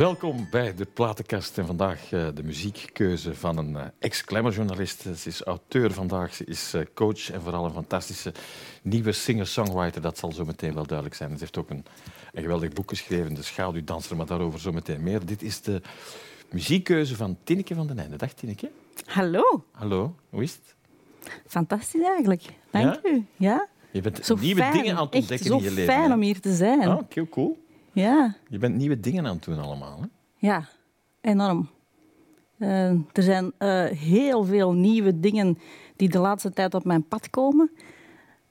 Welkom bij de Platenkast en vandaag uh, de muziekkeuze van een uh, ex-klemmerjournalist. Ze is auteur vandaag, ze is uh, coach en vooral een fantastische nieuwe singer-songwriter. Dat zal zo meteen wel duidelijk zijn. Ze heeft ook een, een geweldig boek geschreven, De Schaduwdanser, maar daarover zo meteen meer. Dit is de muziekkeuze van Tineke van den Einde. Dag Tineke. Hallo. Hallo, hoe is het? Fantastisch eigenlijk. Dank Ja? u. Ja? Je bent Zo nieuwe fijn. dingen aan het ontdekken zo in je leven. fijn hè? om hier te zijn. Ah, oké, cool. Ja. Je bent nieuwe dingen aan het doen allemaal. Hè? Ja, enorm. Eh, er zijn eh, heel veel nieuwe dingen die de laatste tijd op mijn pad komen.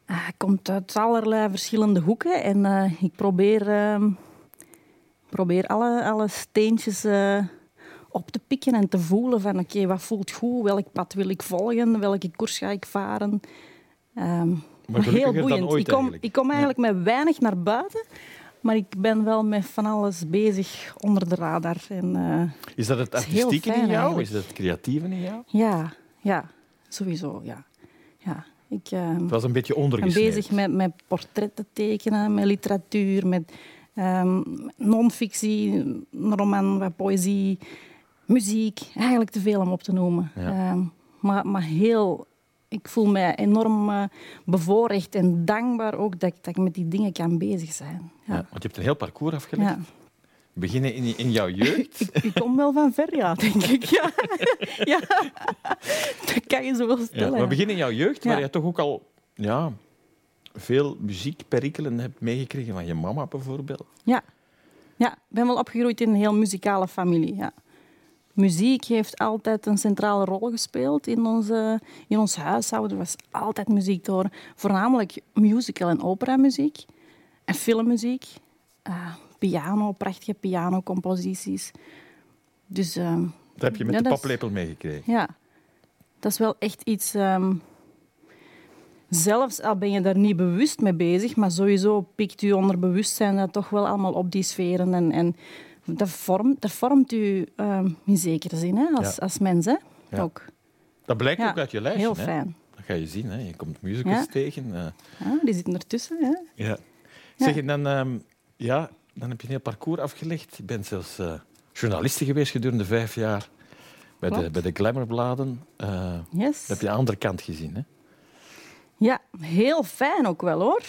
Ah, Het komt uit allerlei verschillende hoeken en eh, ik probeer, ehm, probeer alle, alle steentjes op te pikken en te voelen van oké, wat voelt goed, welk pad wil ik volgen, welke koers ga ik varen. Ehm, maar heel boeiend. ik, kom, eigenlijk. ik kom eigenlijk met weinig naar buiten, maar ik ben wel met van alles bezig onder de radar. En, eh, Is dat het artistieke in jou? eigenlijk. Is dat het creatieve in jou? ja, ja, sowieso, ja. ja. Ik eh, Het was een beetje ben ondergesneeuwd. bezig met, met portretten tekenen, met literatuur, met ehm non-fictie, een roman, wat poëzie, muziek. Eigenlijk te veel om op te noemen. Ja. Ehm, maar, maar heel... Ik voel mij enorm eh, bevoorrecht en dankbaar ook dat, ik- dat ik met die dingen kan bezig zijn. Ja. Ja. want je hebt een heel parcours afgelegd. Ja. Beginnen in, in jouw jeugd. Ik, ik kom wel van ver, ja, denk ik. Ja. ja. Dat kan je zo wel Ja, stellen. maar ja. begin in jouw jeugd, Ja. waar je toch ook al ja, veel muziekperikelen hebt meegekregen van je mama bijvoorbeeld. Ja. ja, ik ben wel opgegroeid in een heel muzikale familie. Ja. Muziek heeft altijd een centrale rol gespeeld in, onze, in ons huishouden. Er was altijd muziek horen. Voornamelijk musical- en operamuziek. En filmmuziek. Eh, piano, prachtige pianocomposities. Dus ehm, Dat heb je met Ja, de paplepel meegekregen. ja, dat is wel echt iets. ehm, zelfs al ben je daar niet bewust mee bezig, maar sowieso pikt je onderbewustzijn dat toch wel allemaal op die sferen. En, en dat, vormt, dat vormt u ehm, in zekere zin hè, als, Ja. als mens. Hè? Ja. Ook. Dat blijkt Ja, ook uit je lijstje. Heel hè. fijn. Dat ga je zien. Hè. Je komt musicals Ja. tegen. eh. Ja, die zitten ertussen. Hè? ja. Zeg, en dan, ehm, ja, dan heb je een heel parcours afgelegd. Je bent zelfs eh journaliste geweest gedurende vijf jaar bij de, bij de Glamourbladen. Eh, Yes. dat heb je de andere kant gezien. Hè? Ja, heel fijn ook wel hoor.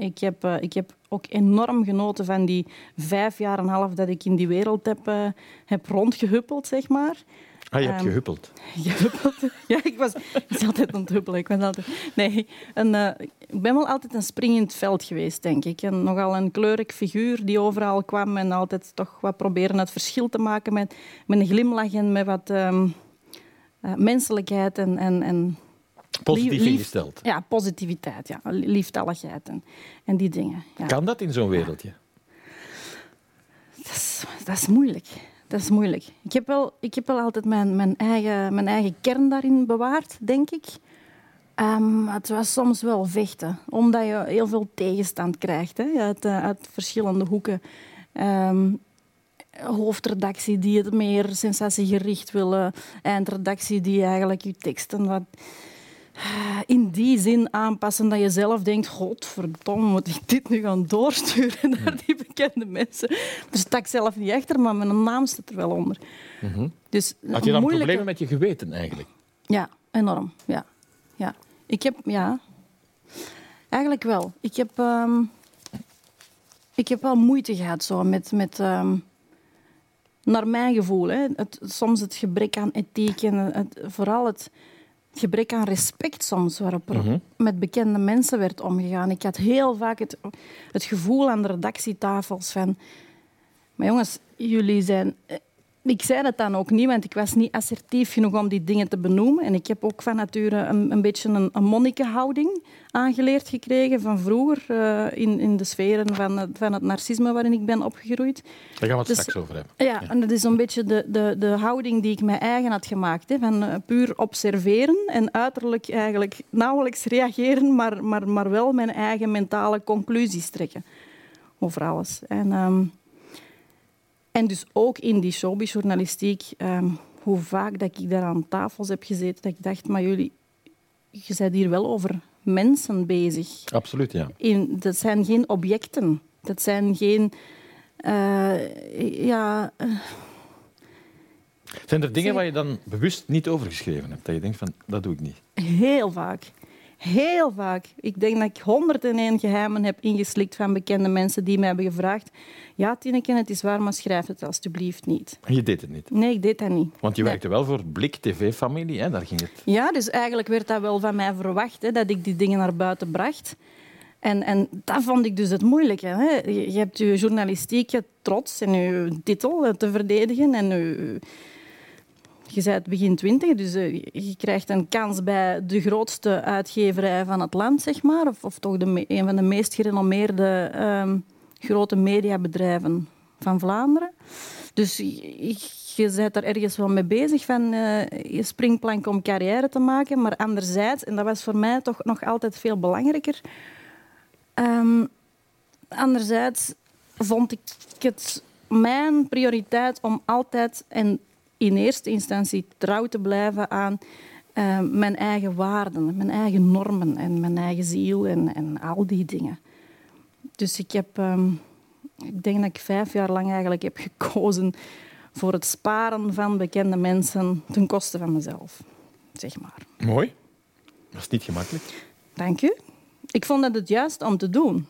Ik heb, eh, ik heb ook enorm genoten van die vijf jaar en een half dat ik in die wereld heb, eh, heb rondgehuppeld, zeg maar. Ah, je hebt Ehm, gehuppeld. Gehuppeld. Ja, ik was, ik was altijd aan het huppelen. Ik, was altijd, nee, een, eh, ik ben wel altijd een spring in het veld geweest, denk ik. En nogal een kleurig figuur die overal kwam en altijd toch wat proberen het verschil te maken met, met een glimlach en met wat ehm, eh, menselijkheid en, en, en Positief ingesteld. ja, positiviteit, ja, lieftalligheid en, en die dingen. Ja. Kan dat in zo'n wereldje? Dat is, dat is moeilijk. Dat is moeilijk. Ik heb wel, ik heb wel altijd mijn, mijn, eigen, mijn eigen kern daarin bewaard, denk ik. Ehm, het was soms wel vechten, omdat je heel veel tegenstand krijgt hè, uit, eh, uit verschillende hoeken. Ehm, hoofdredactie die het meer sensatiegericht willen, eindredactie die eigenlijk je teksten wat in die zin aanpassen dat je zelf denkt, godverdomme, moet ik dit nu gaan doorsturen naar die bekende mensen? Daar sta ik zelf niet achter, maar mijn naam staat er wel onder. Mhm. Dus Had je dan moeilijke- problemen met je geweten eigenlijk? Ja, enorm. Ja. Ja. Ik heb, ja, eigenlijk wel. Ik heb, ehm, ik heb wel moeite gehad zo met, met ehm, naar mijn gevoel, hè, het, soms het gebrek aan ethiek en het, vooral het gebrek aan respect soms waarop er Mhm. met bekende mensen werd omgegaan. Ik had heel vaak het, het gevoel aan de redactietafels van... Maar jongens, jullie zijn... Ik zei dat dan ook niet, want ik was niet assertief genoeg om die dingen te benoemen. En ik heb ook van nature een, een beetje een, een monnikenhouding aangeleerd gekregen van vroeger eh, in, in de sferen van het, van het narcisme waarin ik ben opgegroeid. Daar gaan we het Dus- straks over hebben. Ja, en dat is een beetje de, de, de houding die ik mij eigen had gemaakt. Hè, van eh, puur observeren en uiterlijk eigenlijk nauwelijks reageren, maar, maar, maar wel mijn eigen mentale conclusies trekken over alles. En, ehm, en dus ook in die showbizjournalistiek, ehm hoe vaak dat ik daar aan tafels heb gezeten, dat ik dacht, maar jullie, je bent hier wel over mensen bezig Absoluut, ja. in, dat zijn geen objecten. Dat zijn geen Uh, ja... Uh, zijn er dingen waar je dan bewust niet over geschreven hebt? Dat je denkt van, dat doe ik niet? Heel vaak. Heel vaak. Ik denk dat ik 101 geheimen heb ingeslikt van bekende mensen die mij hebben gevraagd ja, Tineke, het is waar, maar schrijf het alstublieft niet. Je deed het niet? Nee, ik deed dat niet. Want je werkte wel voor Blik TV-familie, hè? daar ging het... Ja, dus eigenlijk werd dat wel van mij verwacht, hè, dat ik die dingen naar buiten bracht. En, en dat vond ik dus het moeilijke. Hè. Je, hebt je journalistieke trots en je titel te verdedigen en je je bent begin twintig, dus eh, je krijgt een kans bij de grootste uitgeverij van het land, zeg maar. Of, toch de, een van de meest gerenommeerde um, grote mediabedrijven van Vlaanderen. Dus je, bent er ergens wel mee bezig van uh, je springplank om carrière te maken. Maar anderzijds, en dat was voor mij toch nog altijd veel belangrijker... Um, anderzijds vond ik het mijn prioriteit om altijd... en in eerste instantie trouw te blijven aan uh, mijn eigen waarden, mijn eigen normen en mijn eigen ziel en, en al die dingen. Dus ik heb, um, ik denk dat ik vijf jaar lang eigenlijk heb gekozen voor het sparen van bekende mensen ten koste van mezelf, zeg maar. Mooi. Dat is niet gemakkelijk. Dank u. Ik vond dat het juist om te doen.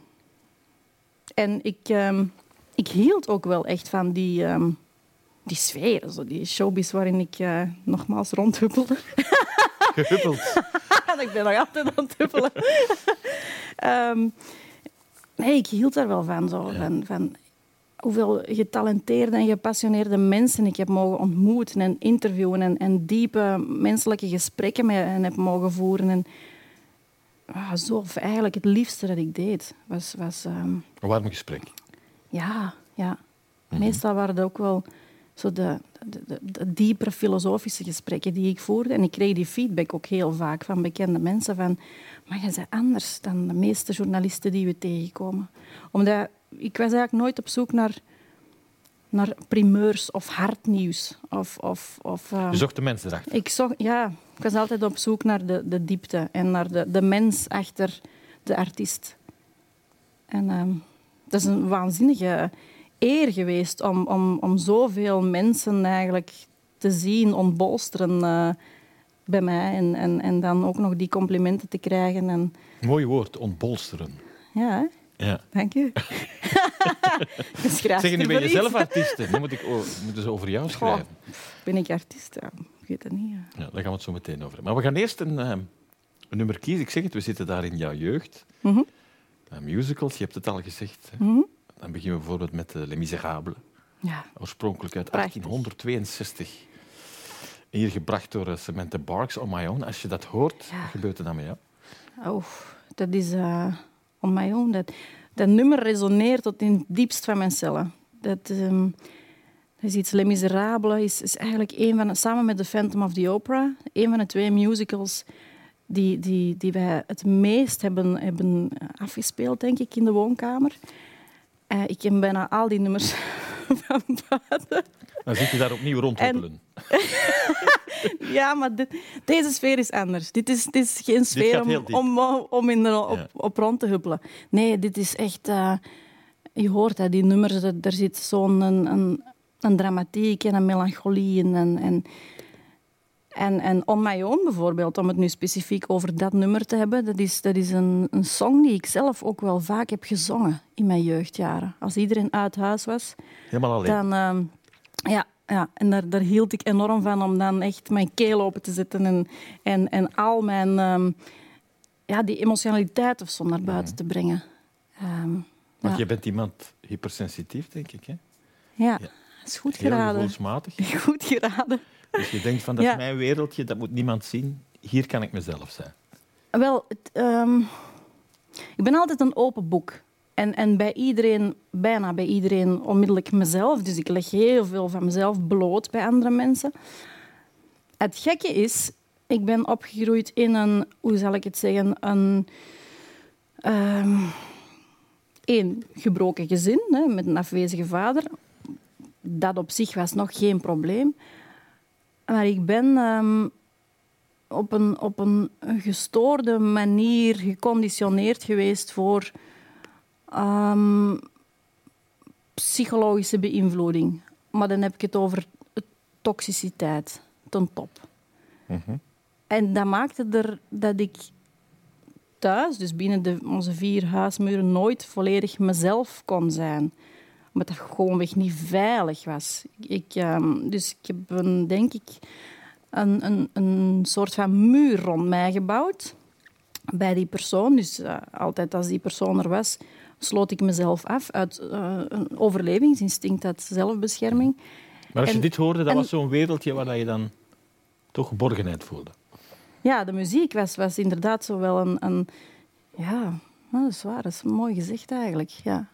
En ik, um, ik hield ook wel echt van die, um, die sfeer, zo die showbiz waarin ik uh, nogmaals rondhuppelde. Gehuppeld. ik ben nog altijd aan het huppelen. um, nee, ik hield er wel van. Zo, van, van hoeveel getalenteerde en gepassioneerde mensen ik heb mogen ontmoeten en interviewen en, en diepe menselijke gesprekken met hen heb mogen voeren. En, ah, zo, eigenlijk het liefste dat ik deed was... was um, een warm gesprek? Ja, ja. Mhm. Meestal waren het ook wel zo de, de, de, de, diepere filosofische gesprekken die ik voerde. En ik kreeg die feedback ook heel vaak van bekende mensen van maar je bent anders dan de meeste journalisten die we tegenkomen. Omdat ik was eigenlijk nooit op zoek naar, naar primeurs of hardnieuws. Of, of, of, uh, je zocht de mensen erachter? Ik, zocht, ja, ik was altijd op zoek naar de, de diepte en naar de, de mens achter de artiest. En uh, dat is een waanzinnige eer geweest om, om, om zoveel mensen eigenlijk te zien ontbolsteren uh, bij mij. En, en, en dan ook nog die complimenten te krijgen. En... Mooi woord, ontbolsteren. Ja, hè? Ja. Dank u. zeg, nu ben je zelf artiest. Dan moet ik moeten ze over jou schrijven. ben ik artiest? Ja, ik weet het niet. Ja. ja. daar gaan we het zo meteen over Maar we gaan eerst een, uh, een nummer kiezen. Ik zeg het, we zitten daar in jouw jeugd. Mm -hmm. uh, musicals, je hebt het al gezegd. Mm -hmm. Dan beginnen we bijvoorbeeld met uh, Les Miserables. Ja. Oorspronkelijk uit Prachtig. 1862. Hier gebracht door Samantha Barks, On My Own. Als je dat hoort, ja. wat gebeurt er dan met jou? Oh, dat is uh, On My Own. Dat, dat nummer resoneert tot in het diepst van mijn cellen. Dat, um, dat is iets Les Miserables. Is, is eigenlijk een van, samen met The Phantom of the Opera, een van de twee musicals die, die, die wij het meest hebben, hebben afgespeeld, denk ik, in de woonkamer. Uh, ik ken bijna al die nummers van buiten. Dan zit je daar opnieuw rondhoppelen. ja, maar dit, deze sfeer is anders. Dit is, dit is geen sfeer om, om, om in de, op, op, rond te huppelen. Nee, dit is echt... Uh, je hoort hè, die nummers, er, er zit zo'n een, een, een, dramatiek en een melancholie in. En, en en, en On My Own bijvoorbeeld, om het nu specifiek over dat nummer te hebben, dat is, dat is een, een song die ik zelf ook wel vaak heb gezongen in mijn jeugdjaren. Als iedereen uit huis was, Helemaal alleen. dan... Uh, ja, ja, en daar, daar hield ik enorm van om dan echt mijn keel open te zetten en, en, en al mijn... Um, ja, die emotionaliteit of zo naar buiten te brengen. Um, Want ja. je bent iemand hypersensitief, denk ik, hè? Ja, ja. is goed Heel geraden. gevoelsmatig. Goed geraden. Dus je denkt van dat is mijn wereldje, dat moet niemand zien. Hier kan ik mezelf zijn. Wel, het, um, ik ben altijd een open boek. En, en bij iedereen, bijna bij iedereen, onmiddellijk mezelf. Dus ik leg heel veel van mezelf bloot bij andere mensen. Het gekke is, ik ben opgegroeid in een, hoe zal ik het zeggen, een, um, gebroken gezin hè, met een afwezige vader. Dat op zich was nog geen probleem. Maar ik ben um, op, een, op een gestoorde manier geconditioneerd geweest voor um, psychologische beïnvloeding. Maar dan heb ik het over toxiciteit ten top. Mhm. En dat maakte er dat ik thuis, dus binnen de, onze vier huismuren, nooit volledig mezelf kon zijn. Omdat dat gewoonweg niet veilig was. Ik, ehm, dus ik heb een, denk ik een, een, een soort van muur rond mij gebouwd bij die persoon. Dus eh, altijd als die persoon er was, sloot ik mezelf af uit eh, een overlevingsinstinct, uit zelfbescherming. Maar als je En- dit hoorde, dat en- was zo'n wereldje waar je dan toch geborgenheid voelde. Ja, de muziek was, was inderdaad zo wel een... een ja, dat is waar. Dat is mooi gezegd eigenlijk. Ja.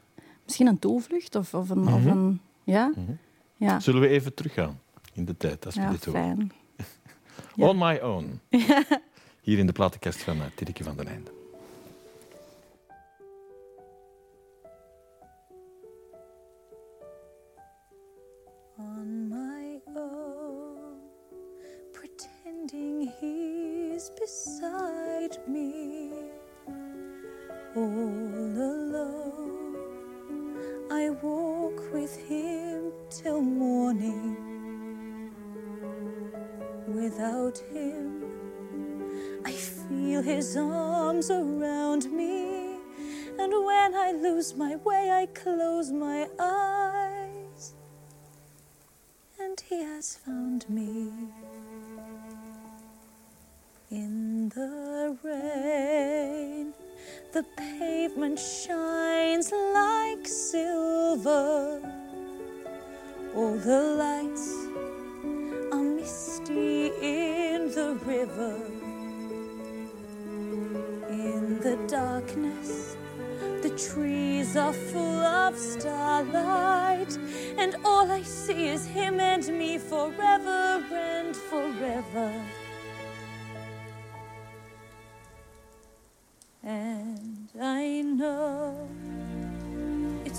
Misschien een toevlucht of, of, een, of Mhm. een... Ja? Ja, Zullen we even teruggaan in de tijd, als we ja fijn. Ja. On My Own. Hier in de platenkast van uh, van den Einde.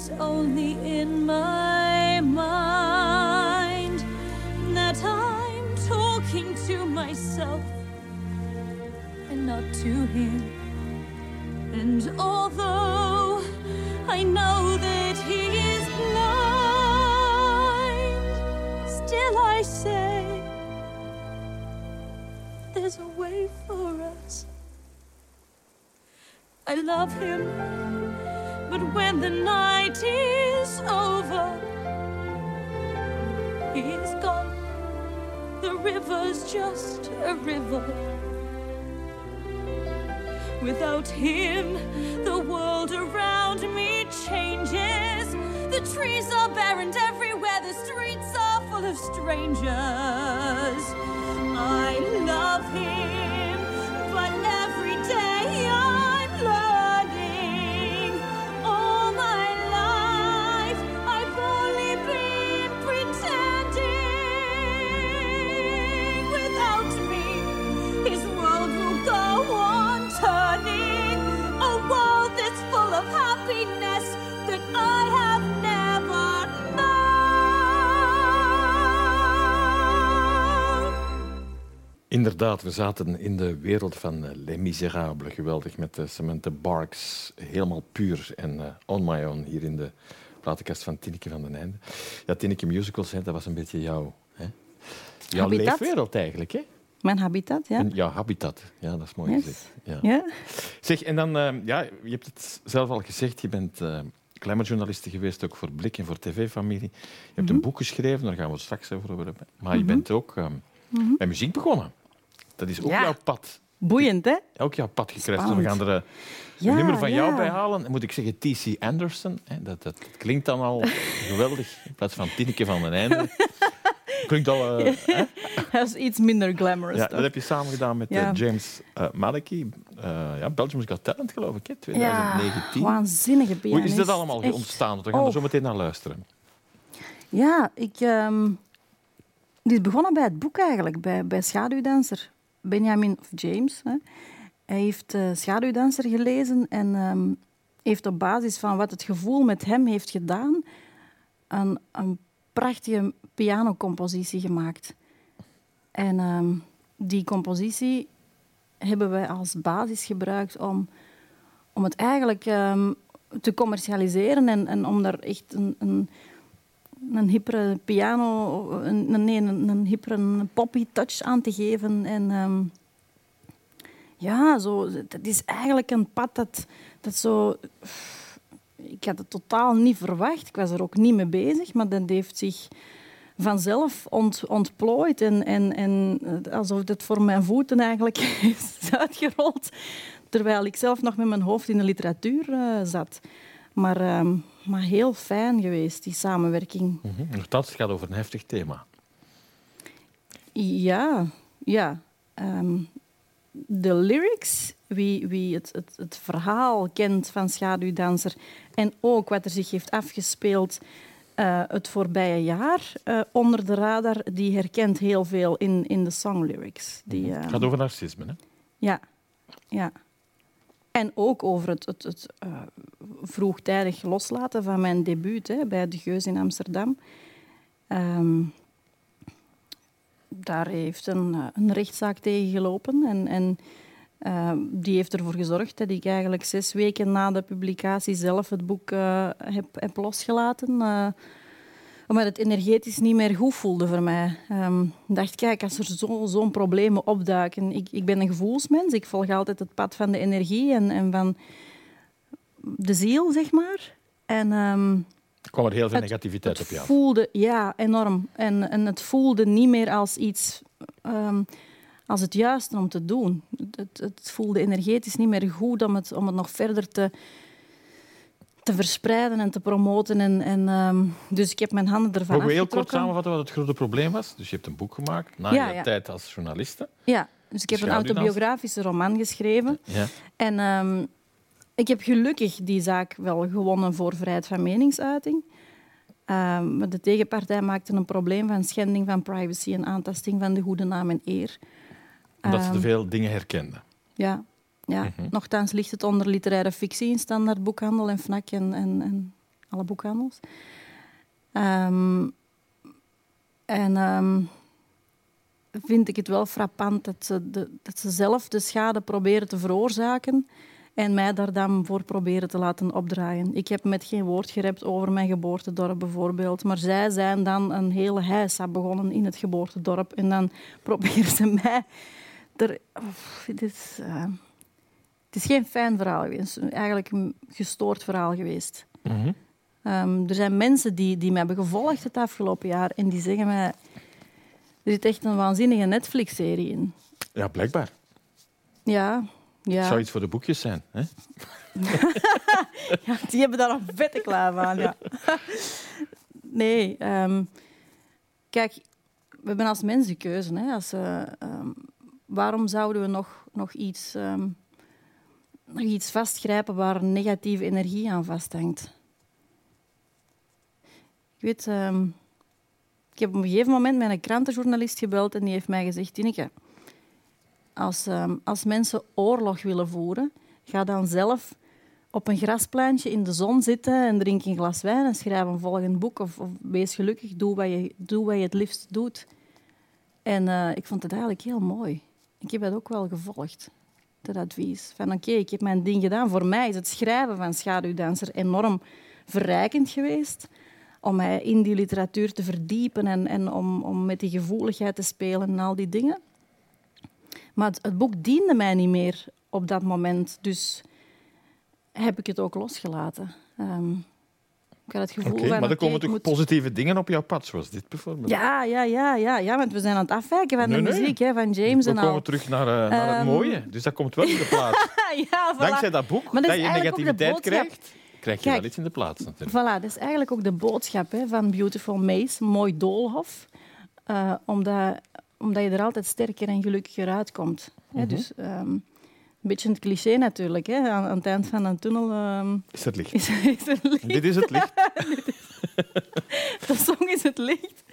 It's only in my mind that I'm talking to myself and not to him. And although I know that he is blind, still I say there's a way for us. I love him, but when the night is over, he is gone. The river's just a river. Without him, the world around me changes. The trees are barren everywhere the streets are full of strangers. I love him, Inderdaad, we zaten in de wereld van eh, Les Miserables. Geweldig met de Samantha Barks. Helemaal puur en eh, on my own hier in de platenkast van Tineke van den Einde. Ja, Tineke Musicals, hè, dat was een beetje jouw, hè? jouw Habitat. leefwereld eigenlijk. Hè? Mijn habitat, ja. En jouw habitat. Ja, dat is mooi Yes. gezegd. Ja. Ja? Zeg, en dan, eh, ja, je hebt het zelf al gezegd, je bent uh, glamourjournaliste geweest, ook voor Blik en voor TV-familie. Je hebt een boek geschreven, daar gaan we het straks over hebben. Maar je bent ook eh, met muziek begonnen. Dat is ook Ja. jouw pad. Boeiend, hè? Ook jouw pad gekruist. We Spannend. gaan er eh, Ja, een nummer van jou bij halen. Moet ik zeggen T.C. Anderson. Dat, dat, dat klinkt dan al geweldig. In plaats van Tineke van den Einde. Klinkt al... eh, hè? Dat is iets minder glamorous. Ja, dat heb je samen gedaan met eh, Ja. James uh, Maliki. Uh, ja, Belgium's Got Talent, geloof ik, hè? ja, 2019. waanzinnige Hoe pianist. is dit allemaal Echt. ontstaan? We gaan Oh. er zo meteen naar luisteren. Ja, ik... ehm dit is begonnen bij het boek eigenlijk, bij, bij Schaduwdanser. Benjamin, of James, hij heeft eh, Schaduwdanser gelezen en ehm, heeft op basis van wat het gevoel met hem heeft gedaan, een, een prachtige pianocompositie gemaakt. En ehm, die compositie hebben wij als basis gebruikt om, om het eigenlijk ehm, te commercialiseren en, en om daar echt een, een, een hippere piano, een, nee, een, een poppy touch aan te geven. En ehm, ja, zo, dat is eigenlijk een pad dat, dat zo... Ik had het totaal niet verwacht. Ik was er ook niet mee bezig, maar dat heeft zich vanzelf ont, ontplooid. En, en, en eh, alsof het voor mijn voeten eigenlijk is uitgerold. Terwijl ik zelf nog met mijn hoofd in de literatuur eh, zat. Maar, ehm, maar heel fijn geweest, die samenwerking. Mhm. Nogthans, het gaat over een heftig thema. Ja, ja. Ehm, de lyrics, wie, wie het, het, het verhaal kent van Schaduwdanser en ook wat er zich heeft afgespeeld eh, het voorbije jaar eh, onder de radar, die herkent heel veel in, in de songlyrics. Die, Het ehm, gaat over narcisme. Hè? Ja, ja. En ook over het, het, het eh, vroegtijdig loslaten van mijn debuut hè, bij De Geus in Amsterdam. Ehm, daar heeft een, eh, een rechtszaak tegen gelopen. En, en eh, die heeft ervoor gezorgd dat ik eigenlijk zes weken na de publicatie zelf het boek heb, heb losgelaten. Omdat het energetisch niet meer goed voelde voor mij. Ehm, Ik dacht, kijk, als er zo- zo'n problemen opduiken... Ik, ik ben een gevoelsmens, ik volg altijd het pad van de energie en, en van de ziel, zeg maar. En ehm, Er kwam er heel veel Het- negativiteit op het jou. voelde, ja, enorm. En, en het voelde niet meer als iets... ehm, als het juiste om te doen. Het, het voelde energetisch niet meer goed om het, om het nog verder te, te verspreiden en te promoten. En, en, ehm, dus ik heb mijn handen ervan Mogen we heel kort samenvatten wat het grote probleem was? Dus je hebt een boek gemaakt na Ja, je ja. tijd als journaliste. Ja, dus ik heb een autobiografische roman geschreven. Ja. En ehm, ik heb gelukkig die zaak wel gewonnen voor vrijheid van meningsuiting. Maar de tegenpartij maakte een probleem van schending van privacy en aantasting van de goede naam en eer. Omdat ze te veel dingen herkenden. Ja, ja. Mhm. nochtans ligt het onder literaire fictie in standaard boekhandel en FNAC en, en, en alle boekhandels. Ehm, en ehm, vind ik het wel frappant dat ze, de, dat ze zelf de schade proberen te veroorzaken en mij daar dan voor proberen te laten opdraaien. Ik heb met geen woord gerept over mijn geboortedorp bijvoorbeeld, maar zij zijn dan een hele heisa begonnen in het geboortedorp en dan proberen ze mij er, het, is, eh, het is geen fijn verhaal geweest. Het is Eigenlijk een gestoord verhaal geweest. Mhm. Ehm, er zijn mensen die, die mij hebben gevolgd het afgelopen jaar en die zeggen mij... Er zit echt een waanzinnige Netflix-serie in. Ja, blijkbaar. Ja, Het ja. zou iets voor de boekjes zijn. Hè? ja die hebben daar een vette klaar aan. Ja. Nee, ehm, kijk, we hebben als mens de keuze. Hè, als, eh, ehm, waarom zouden we nog, nog, iets, nog iets vastgrijpen waar negatieve energie aan vasthangt? Ik weet, ehm, ik heb op een gegeven moment een krantenjournalist gebeld en die heeft mij gezegd, Tineke, als, ehm, als mensen oorlog willen voeren, ga dan zelf op een grasplantje in de zon zitten en drink een glas wijn en schrijf een volgend boek. Of, of wees gelukkig, doe wat, je, doe wat je het liefst doet. En eh, ik vond het eigenlijk heel mooi. Ik heb dat ook wel gevolgd, dat advies. Van oké, ik heb mijn ding gedaan. Voor mij is het schrijven van Schaduwdanser enorm verrijkend geweest. Om mij in die literatuur te verdiepen en, en om, om met die gevoeligheid te spelen en al die dingen. Maar het, boek diende mij niet meer op dat moment. Dus heb ik het ook losgelaten. Ehm, ik had het gevoel van... maar er komen toch moet- positieve dingen op jouw pad, zoals dit bijvoorbeeld. Ja, ja, ja, ja, ja, want we zijn aan het afwijken van Nee, de nee. muziek hè, van James We en komen al. terug naar, eh, naar het Ehm, mooie. Dus dat komt wel in de plaats. ja, voilà. Dankzij dat boek, Maar dat dat, je negativiteit krijgt, krijg je Kijk. wel iets in de plaats natuurlijk. Voilà, dat is eigenlijk ook de boodschap hè, van Beautiful Maze, mooi doolhof. Eh, omdat, omdat je er altijd sterker en gelukkiger uitkomt. Hè, Mhm. dus ehm, beetje het cliché natuurlijk. Hè. Aan, aan het eind van een tunnel ehm, Is het licht. is, is er licht. Dit is het licht. De song is het licht.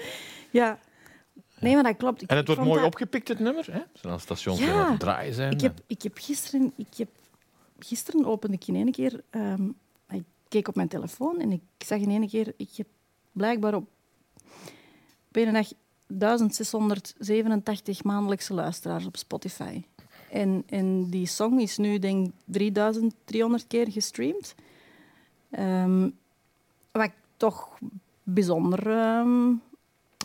Ja. Nee, maar dat klopt. Ik- En het wordt mooi dat- opgepikt, het nummer. Hè? Aan stations Ja. weer aan het draaien zijn. Ik heb, ik heb gisteren... Ik heb, gisteren opende ik in één keer... ehm, ik keek op mijn telefoon en ik zag in één keer... Ik heb blijkbaar op, op een dag 1687 maandelijkse luisteraars op Spotify. En, en die song is nu, denk ik, 3300 keer gestreamd. Ehm, wat ik toch bijzonder ehm,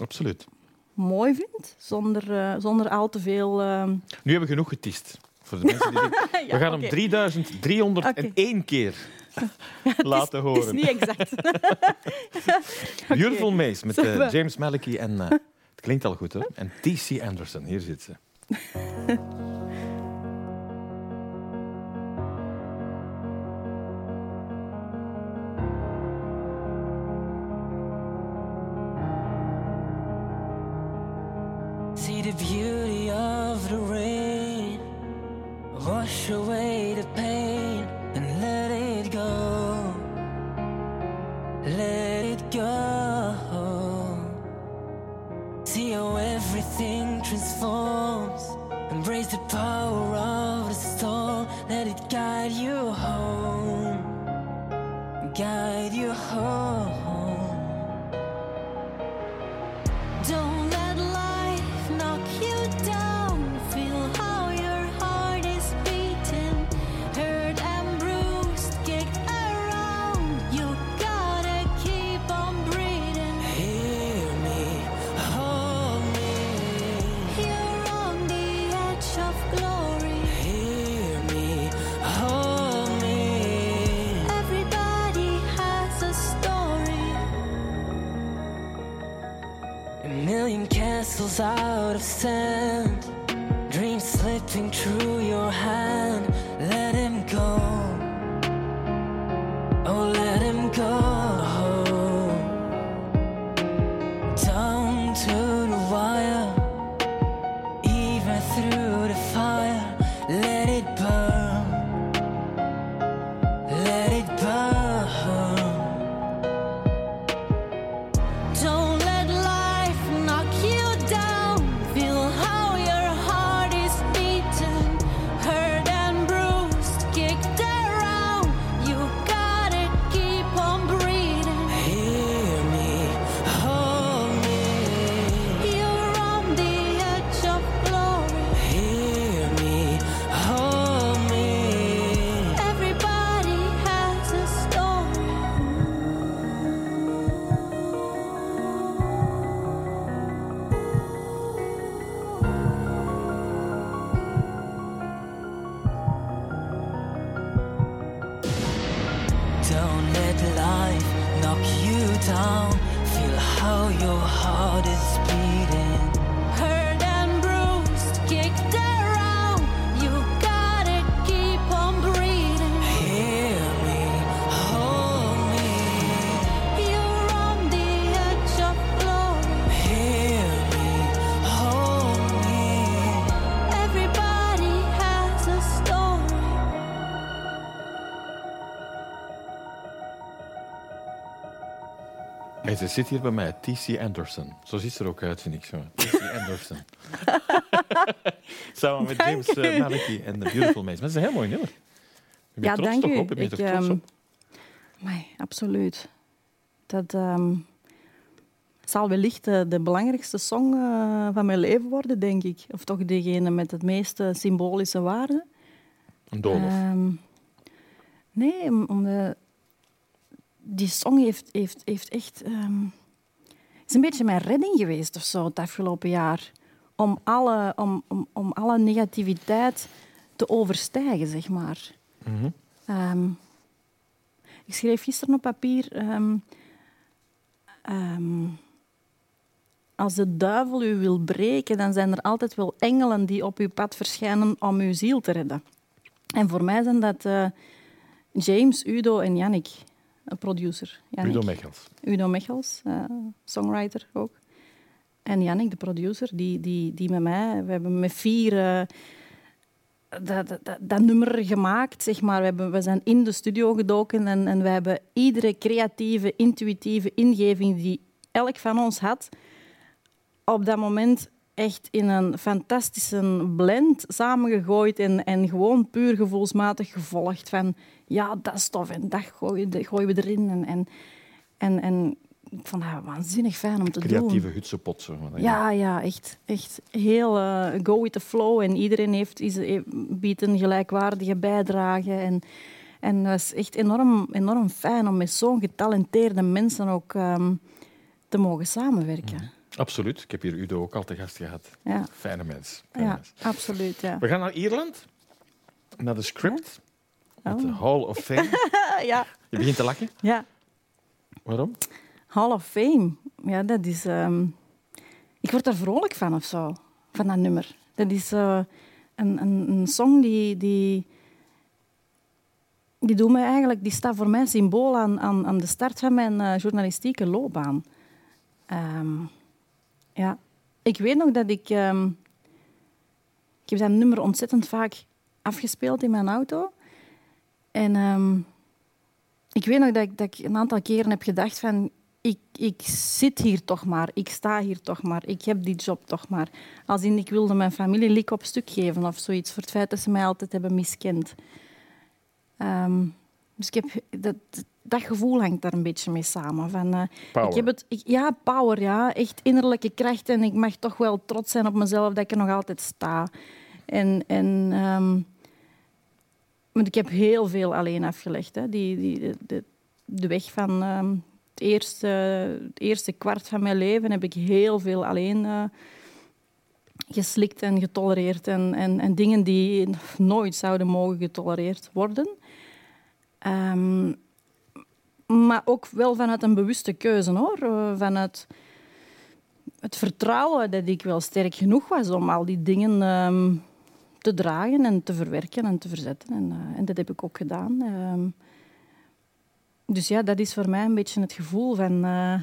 Absoluut. mooi vind, zonder, eh, zonder al te veel... ehm, Nu hebben we genoeg getist. Voor de mensen die denken, ja, we gaan hem 3301 keer laten Het is horen. niet exact. Beautiful Maze met eh. James Maliki en... eh, het klinkt al goed, hè? En T.C. Anderson, hier zit ze. You home. Out of sand, dreams slipping through your hand. Down. Feel how your heart is beating. Zit hier bij mij, T.C. Anderson. Zo ziet ze er ook uit, vind ik. zo. T.C. Anderson. Samen met Dank James eh, u. Maliki en The Beautiful Maze. Maar dat is een heel mooi nummer. Ben Ja, trots dank toch u. op? Ben je Ik, er trots ehm, op? Amai, absoluut. Dat ehm, zal wellicht de, de belangrijkste song eh, van mijn leven worden, denk ik. Of toch degene met het meeste symbolische waarde. Een doolhof. Ehm, nee, om, om de, die song heeft, heeft, heeft echt... ehm, is een beetje mijn redding geweest of zo het afgelopen jaar. Om alle, om, om, om alle negativiteit te overstijgen, zeg maar. Mhm. Ehm, ik schreef gisteren op papier. ehm, als de duivel u wil breken, dan zijn er altijd wel engelen die op uw pad verschijnen om uw ziel te redden. En voor mij zijn dat eh, James, Udo en Yannick, een producer. Yannick. Udo Mechels. Udo Mechels, eh, songwriter ook. En Jannik, de producer, die, die, die met mij... We hebben met vier eh, dat, dat, dat, dat nummer gemaakt, zeg maar. We, hebben, we zijn in de studio gedoken en, en we hebben iedere creatieve, intuïtieve ingeving die elk van ons had, op dat moment echt in een fantastische blend samengegooid en, en gewoon puur gevoelsmatig gevolgd van ja, dat is tof en dat gooien, dat gooien we erin. En, en, en, en ik vond dat waanzinnig fijn om te doen. Creatieve hutsepot. Zo. maar Ja, ja, echt, echt heel eh, go with the flow. En iedereen heeft, is, eh, biedt een gelijkwaardige bijdrage. En, En het was echt enorm, enorm fijn om met zo'n getalenteerde mensen ook ehm, te mogen samenwerken. Absoluut. Ik heb hier Udo ook al te gast gehad. Ja, Fijne mens. Fijne ja mens. absoluut. Ja. We gaan naar Ierland, naar de script, met de Oh. Hall of Fame. ja, Je begint te lachen. ja. Waarom? Hall of Fame. Ja, dat is... ehm, ik word er vrolijk van of zo, van dat nummer. Dat is eh, een, een, een song die... die die, doet mij eigenlijk, die staat voor mij symbool aan, aan, aan de start van mijn eh, journalistieke loopbaan. Ehm, ja. Ik weet nog dat ik... ehm, ik heb dat nummer ontzettend vaak afgespeeld in mijn auto. En ehm, ik weet nog dat ik, dat ik een aantal keren heb gedacht van... Ik, ik zit hier toch maar, ik sta hier toch maar, ik heb die job toch maar. Als in, ik wilde mijn familie lik op stuk geven of zoiets, voor het feit dat ze mij altijd hebben miskend. Ehm, dus ik heb, dat, dat gevoel hangt daar een beetje mee samen. Van, eh, Power. Ik heb het, ik- ja, power, ja. Echt innerlijke kracht. En ik mag toch wel trots zijn op mezelf dat ik er nog altijd sta. En, en ehm, want ik heb heel veel alleen afgelegd. Hè. Die, die, de, weg van ehm, het, eerste, het eerste kwart van mijn leven heb ik heel veel alleen eh, geslikt en getolereerd. En, en, en dingen die nooit zouden mogen getolereerd worden. Ehm, maar ook wel vanuit een bewuste keuze, hoor. Eh, Vanuit het vertrouwen dat ik wel sterk genoeg was om al die dingen ehm, te dragen en te verwerken en te verzetten. En, eh, en dat heb ik ook gedaan. Ehm, dus ja, dat is voor mij een beetje het gevoel van, eh,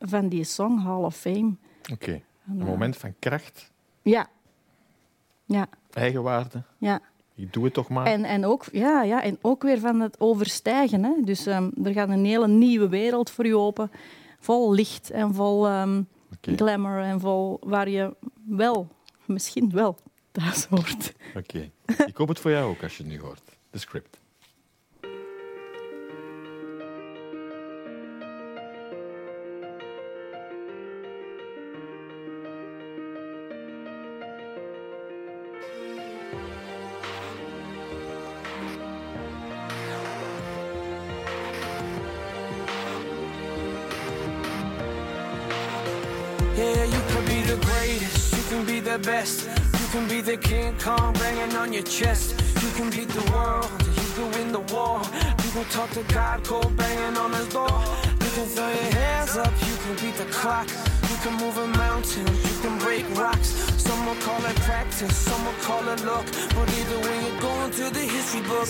van die song Hall of Fame. Oké. En, Een eh, moment van kracht, Ja. Ja, eigenwaarde. ja. Ik doe het toch maar. En, en, ook, ja, ja, en ook weer van het overstijgen. Hè. Dus ehm, er gaat een hele nieuwe wereld voor je open. Vol licht en vol Oké. glamour en vol waar je wel, misschien wel, thuis hoort. Oké. Ik hoop het voor jou ook als je het nu hoort. De script. Yeah, you could be the greatest, you can be the best. You can be the King Kong banging on your chest. You can beat the world, you can win the war. You can talk to God, cold banging on his door. You can throw your hands up, you can beat the clock. You can move a mountain, you can break rocks. Some will call it practice, some will call it luck. But either way, you're going to the history book.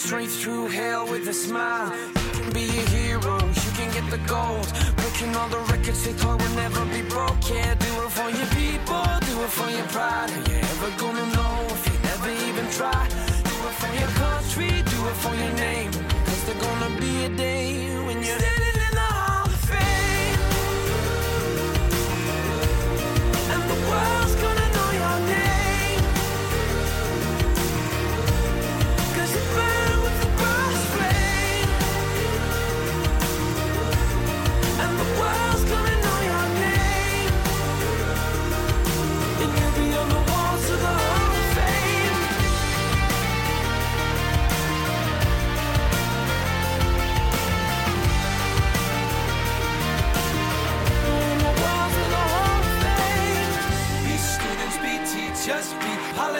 Straight through hell with a smile. You can be a hero, you can get the gold. Breaking all the records they thought would never be broke. Yeah, do it for your people, do it for your pride. Are you ever gonna know if you never even try? Do it for your country, do it for your name. Cause there's gonna be a day when you're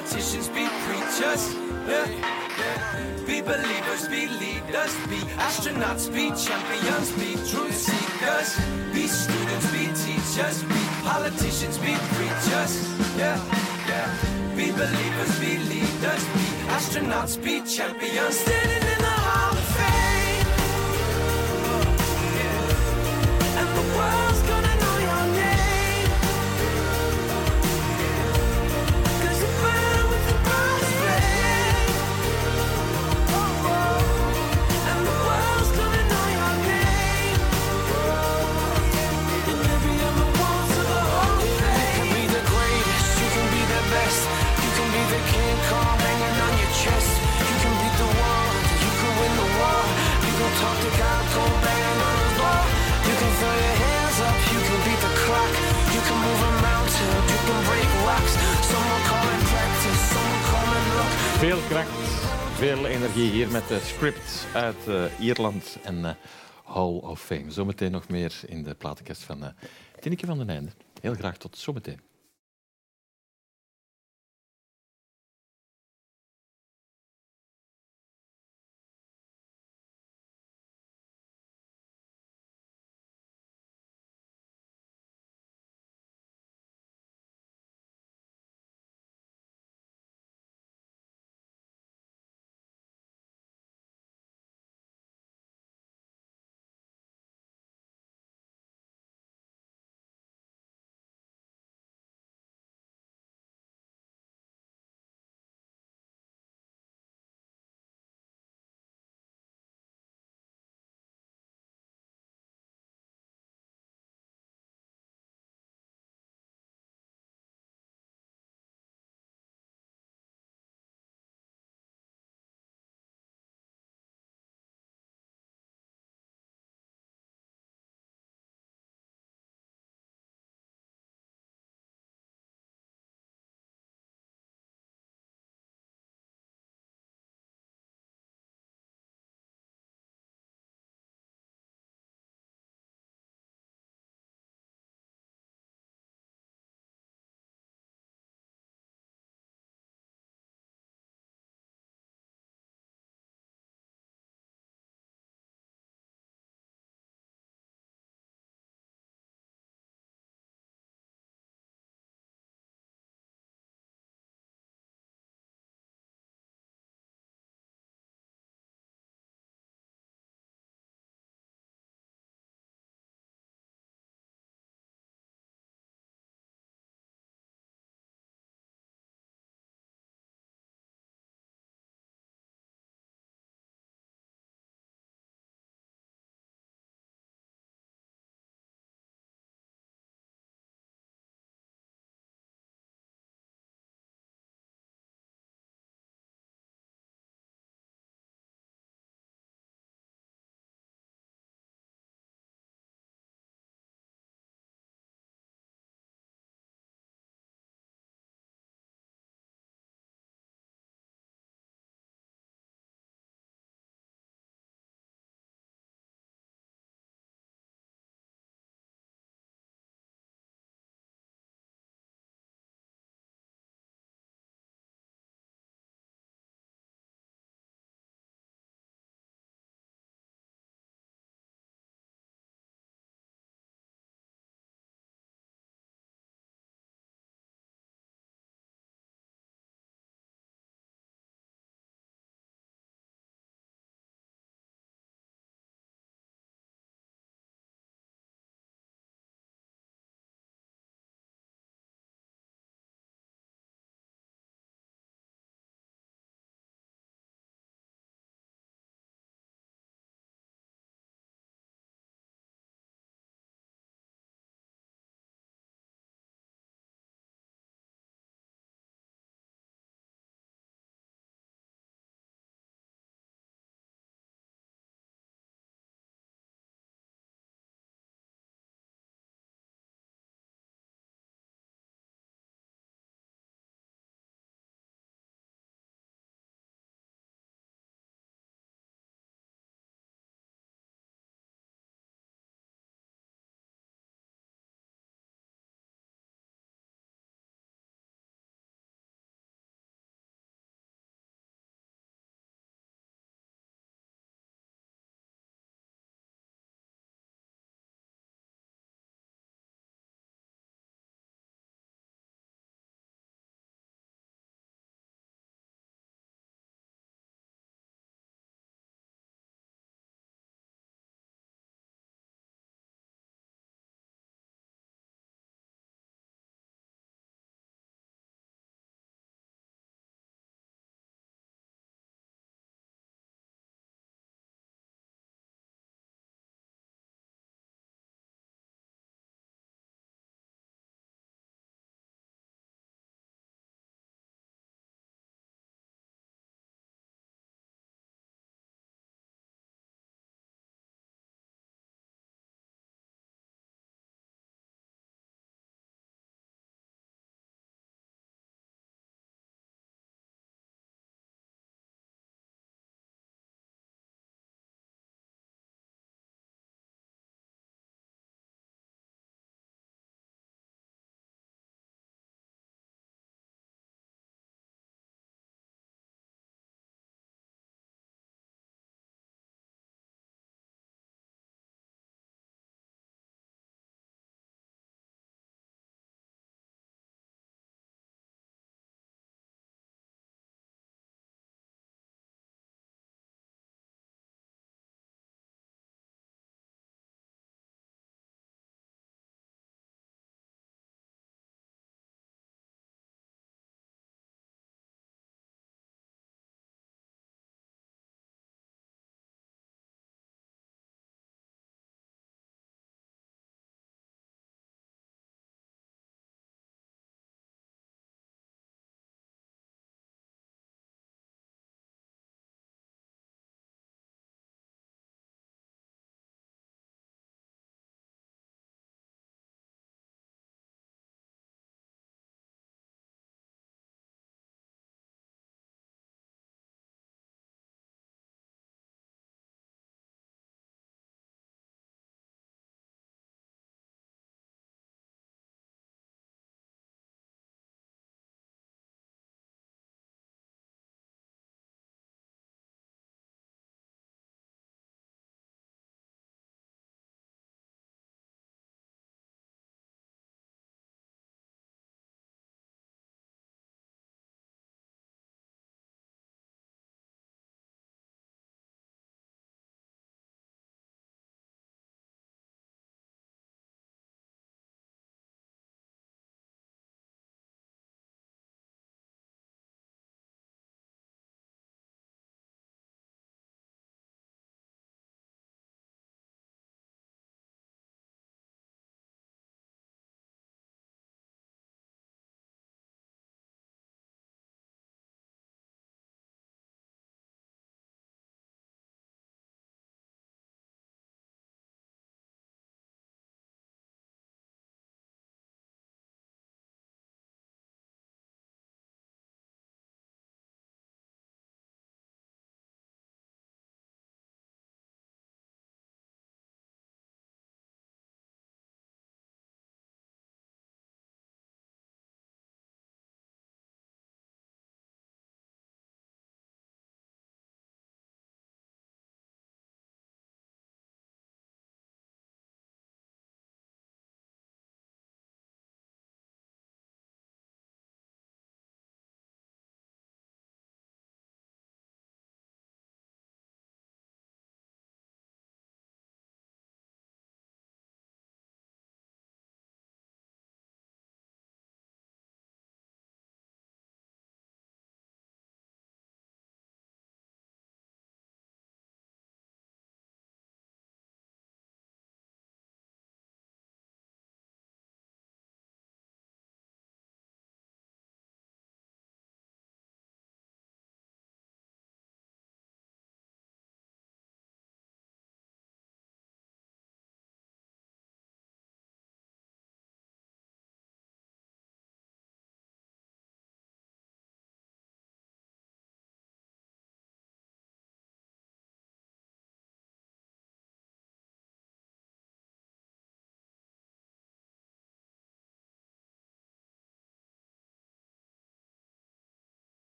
politicians, be preachers. Yeah. Be believers, be leaders, be astronauts, be champions, be truth seekers. Be students, be teachers, be politicians, be preachers. Yeah. Be believers, be leaders, be astronauts, be champions. Standing in met de script uit eh, Ierland en eh, Hall of Fame. Zometeen nog meer in de platenkast van Tineke van den Einde. Heel graag tot zometeen.